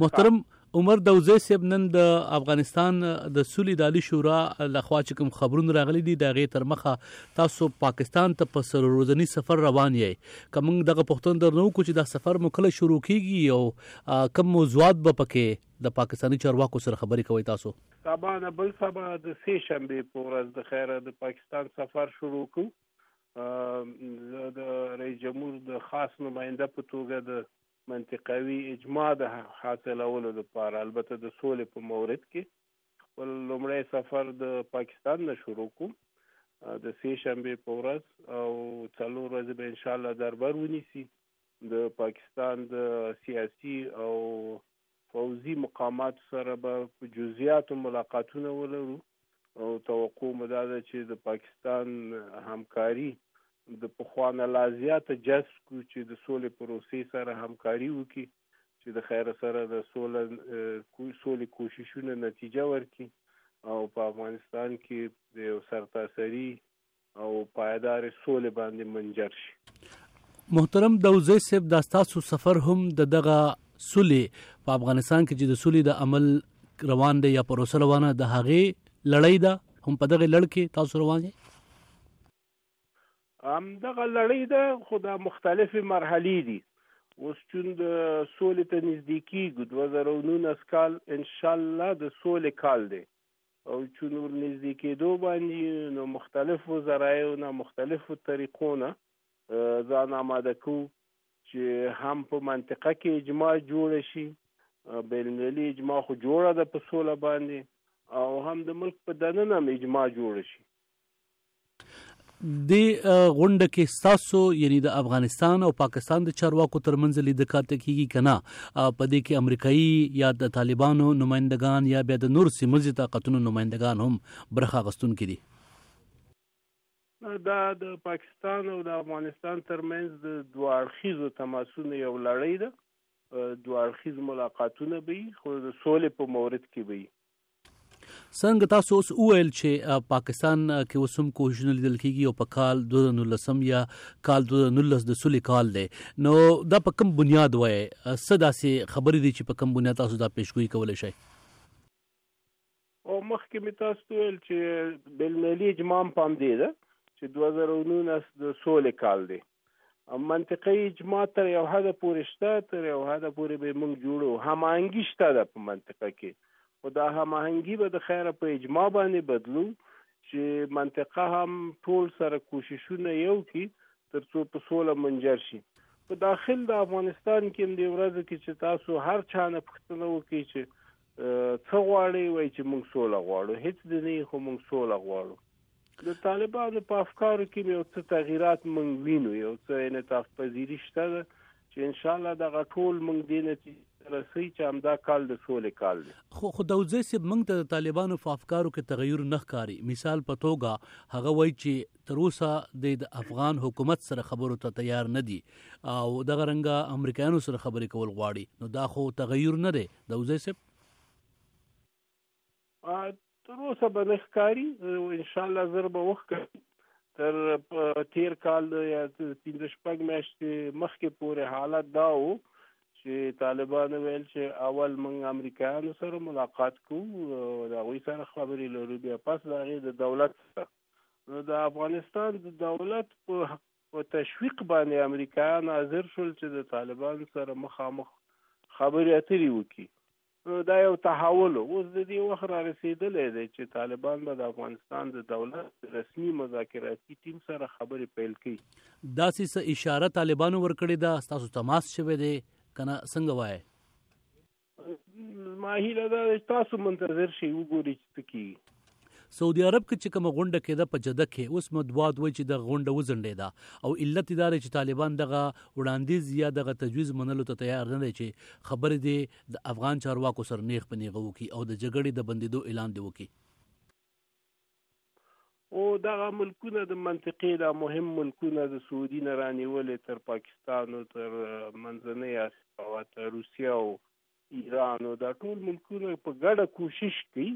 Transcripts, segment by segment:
محترم عمر دوزی صاحب نن د افغانستان د سولې د عالی شورا لخوا چې کوم خبرونه راغلي دي د هغې تر مخه تاسو پاکستان ته په سر ورځنی سفر روان یې که موږ دغه پوښتنه درنه وکړو چې دا سفر مو کله شروع کیږي او کوم موضوعات به پکې د پاکستاني چارواکو سره خبرې کوي تاسو سبا نه بل سبا د سې شنبې په ورځ د خیره د پاکستان سفر شروع کو د رئیس جمهور د خاص نماینده په توګه د منطقوي اجماع د حاصلولو لپاره البته د سولې په مورد کې خپل لومړی سفر د پاکستان نه شروع کوم د سې شنبې په ورځ او څلور ورځې به انشاءالله دربر ونیسي د پاکستان د سیاسي او پوځي مقاماتو سره به په جزیاتو ملاقاتونه ولرو او توقع مو دا ده چې د پاکستان همکاري د پخوا نه لا زیاته جذب کړو چې د سولې پروسې سره همکاري وکړي چې د خیره سره د سولې کوششونه نتیجه ورکړي او په افغانستان کې د یو سرتاسري او پایدارې سولې باندې منجر شي. محترم داوزی صاحب دا ستاسو سفر هم د دغه سولې په افغانستان کې چې د سولې د عمل روان دی یا پروسه روانه د هغې لړۍ ده هم په دغه لړ کې تاسو روان یې هم دغه لړۍ ده خو دا مختلفې مرحلې دي اوس چون د سولې ته نږدې کیږو 2019 کال ان شاء الله د سولې کال دی او چون ورنږدې کېدو باندې نو مختلفو ذرایو نه مختلفو طریقو نه ځان آماده کو چې هم په منطقه کې اجماع جوړ شي بین المللي اجماع خو جوړه ده په سوله باندې او هم د ملک په دننه هم اجماع جوړ شي دې غونډه کې ستاسو یعنی د افغانستان او پاکستان د چارواکو ترمنځ لیده کاته کیږي کنه په دې کې امریکایي یا د طالبانو نمائندگان یا بیا د نور سیمزي طاقتونو نمائندگان هم برخه غستون کړي دا د پاکستان او د افغانستان ترمنځ د دوه اړخیزو تماسونو یو لړۍ ده دوه اړخیز ملاقاتونه به خو د سولې په مورد کې به څرنګه تاسو اوس وویل چې پاکستان کې اوس هم کوششونه لیدل کیږي او په کال 2019 یا کال 2019 د سولې کال دی نو دا په کوم بنیاد وای څه داسې خبرې دي چې په کوم بنیاد تاسو دا پیشګویي کولای شئ او مخکې مې تاسو ته ویل چې بین المللي اجماع هم پام دی ده چې 2019 د سولې کال دی منطقي اجماع تر یو حده پورې شته تر یو حده پورې به موږ جوړو هماهنګي شته ده په منطقه کې خو دا هماهنګي به د خیره په اجماع باندې بدلو چې منطقه هم ټول سره کوششونه یو کی ترڅو په سوله منجر شي په داخل د افغانستان کې د ورځو کې چې تاسو هر چا نه پښتنه وکړي چې څه غواړي وای چې موږ سوله غواړو هیڅ د نه خو موږ سوله غواړو د طالبانو په افکارو کې یو څه تغیرات مونږ وینو یو څه انعطاف پذیری شته چې ان شاء الله دغه ټول مونږ دې نتیجه رسي چې همدا کال د سولې کال دی خو خو دوزې سي مونږ ته د طالبانو په افکارو کې تغیر نه ښکاري مثال په توګه هغه وایي چې تر اوسه د افغان حکومت سره خبرو ته تیار نه دي او دغه رنګه امریکایانو سره خبرې کول غواړي نو دا خو تغیر نه دی د وزې صاحب تر اوسه به نه ښکاري ان شاء الله زر به وښکاري تر تیر کال یا پنځه شپږ میاشتې مخکې پورې حالت دا و چې طالبانو ویل چې اول موږ امریکایانو سره ملاقات کوو د هغوی سره خبرې لرو بیا پس د هغې د دولت سره نو د افغانستان د دولت په تشویق باندې امریکایان حاضر شول چې د طالبان سره مخامخ خبرې اترې وکړي نو دا یو تحول اوس د دې وخت را رسېدلی دی چې طالبان به د افغانستان د دولت رسمي مذاکراتي ټیم سره خبرې پیل کړي داسې څه اشاره طالبانو ورکړې ده ستاسو تماس شوی دی کنه څنګه وایې زما هیله ده چې تاسو منتظر شئ وګورئ چې څه کیږي سعودي عرب کې چې کومه غونډه کېده په جده کې اوس مطبوعات وایي چې دغه غونډه وځنډېده او علت دا دی چې طالبان دغه وړاندیز یا دغه تجویز منلو ته تیار نه دی چې خبرې دې د افغان چارواکو سره نیغ په نیغه وکړي او د جګړې د بندېدو اعلان دې وکړي او دغه ملکونه د منطقې دا مهم ملکونه د سعودي نه رانیولې تر پاکستان او تر منځنۍ اسیا او تر روسیه او ایران او دا ټول ملکونه په ګډه کوشش کوي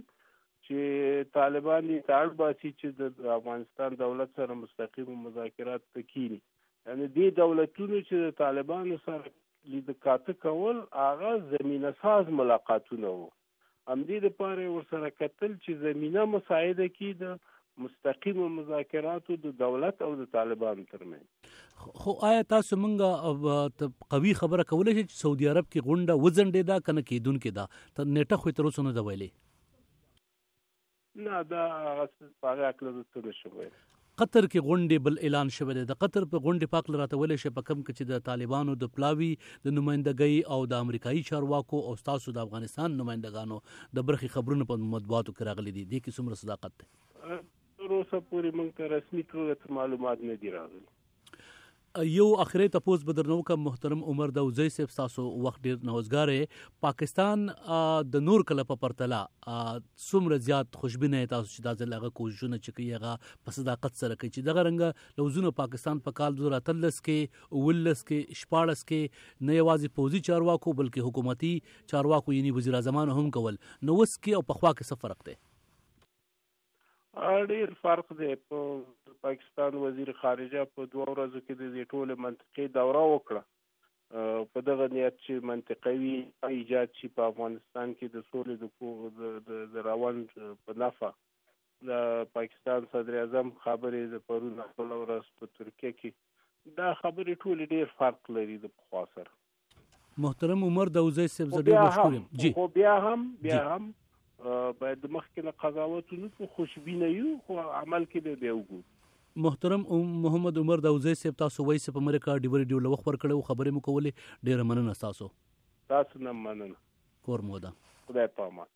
چې طالبان دې ته اړ باسي چې د افغانستان دولت سره مستقیم مذاکرات ته کینی یعنی دې دولتونو چې د طالبانو سره لید کاته کول هغه زمينه ساز ملاقاتونه وو همدې لپاره یې ورسره کتل چې زمینه مساعده کړي د مستقیمو مذاکراتو د دولت او د طالبانو ترمنځ خو آیا تاسو مونږه قوي خبره کولای شئ چې سعودي عرب کې غونډه وځنډې ده کنه کېدونکې ده تر نیټه خو تر اوسه نه ده ویلې نه دا هغه څه په هغه هکله زه څه نشم ویلی. قطر کې غونډې بل اعلان شوی دی. د قطر په غونډې په هکله راته ویلی شی په کوم کې چې د طالبانو د پلاوي د نماینده ګۍ او د امریکایي چارواکو او ستاسو د افغانستان نماینده ګانو د برخې خبرونه په مطبوعاتو کې راغلي دي. دې کې څومره صداقت دی؟ تر اوسه پورې موږ ته رسمي توګه څه معلومات نه دي راغلي. يو اخرې تپوس به درنه وکم محترم عمر داوزی صاحب تاسو وخت ډیر نوزګاره پاکستان د نور کله په پرتله څومره زیات خوشبینه تاسو چې دا ځل هغه کوششونه چې کوي هغه په صداقت سره کوي چې دغه رنګ لوزونه پاکستان په کال 2013 کې ولس کې شپارس کې نه یوازې پوزي چارواکو بلکې حکومتي چارواکو یعنی وزیر اعظم هم کول نو وس کې او په خوا کې څه فرق دی ډېر فرق دی په پاکستان وزیر خارجه په دوه ورځو کې د دې ټولې منطقې دوره وکړه په دغه نیت چې منطقوي ایجاد شي په افغانستان کې د سولې د کو د د روان په نفع د پاکستان صدر اعظم خبرې د پرون خپل ورځ په ترکیه کې دا خبرې ټولې ډېر فرق لري د پخوا سره محترم عمر داوزی صاحب زه ډیر مشکور یم جی خو بیا هم بیا هم باید مخکې نه قضاوت نه کو خوشبینه یو خو عمل کې به بیا وګورو محترم محمد عمر داوزی صاحب تاسو وایي چې په امریکا ډیوري ډیو لوخ ور کړو خبرې مو کولې ډیره مننه تاسو تاسو نه مننه کور مو ده خدای پامان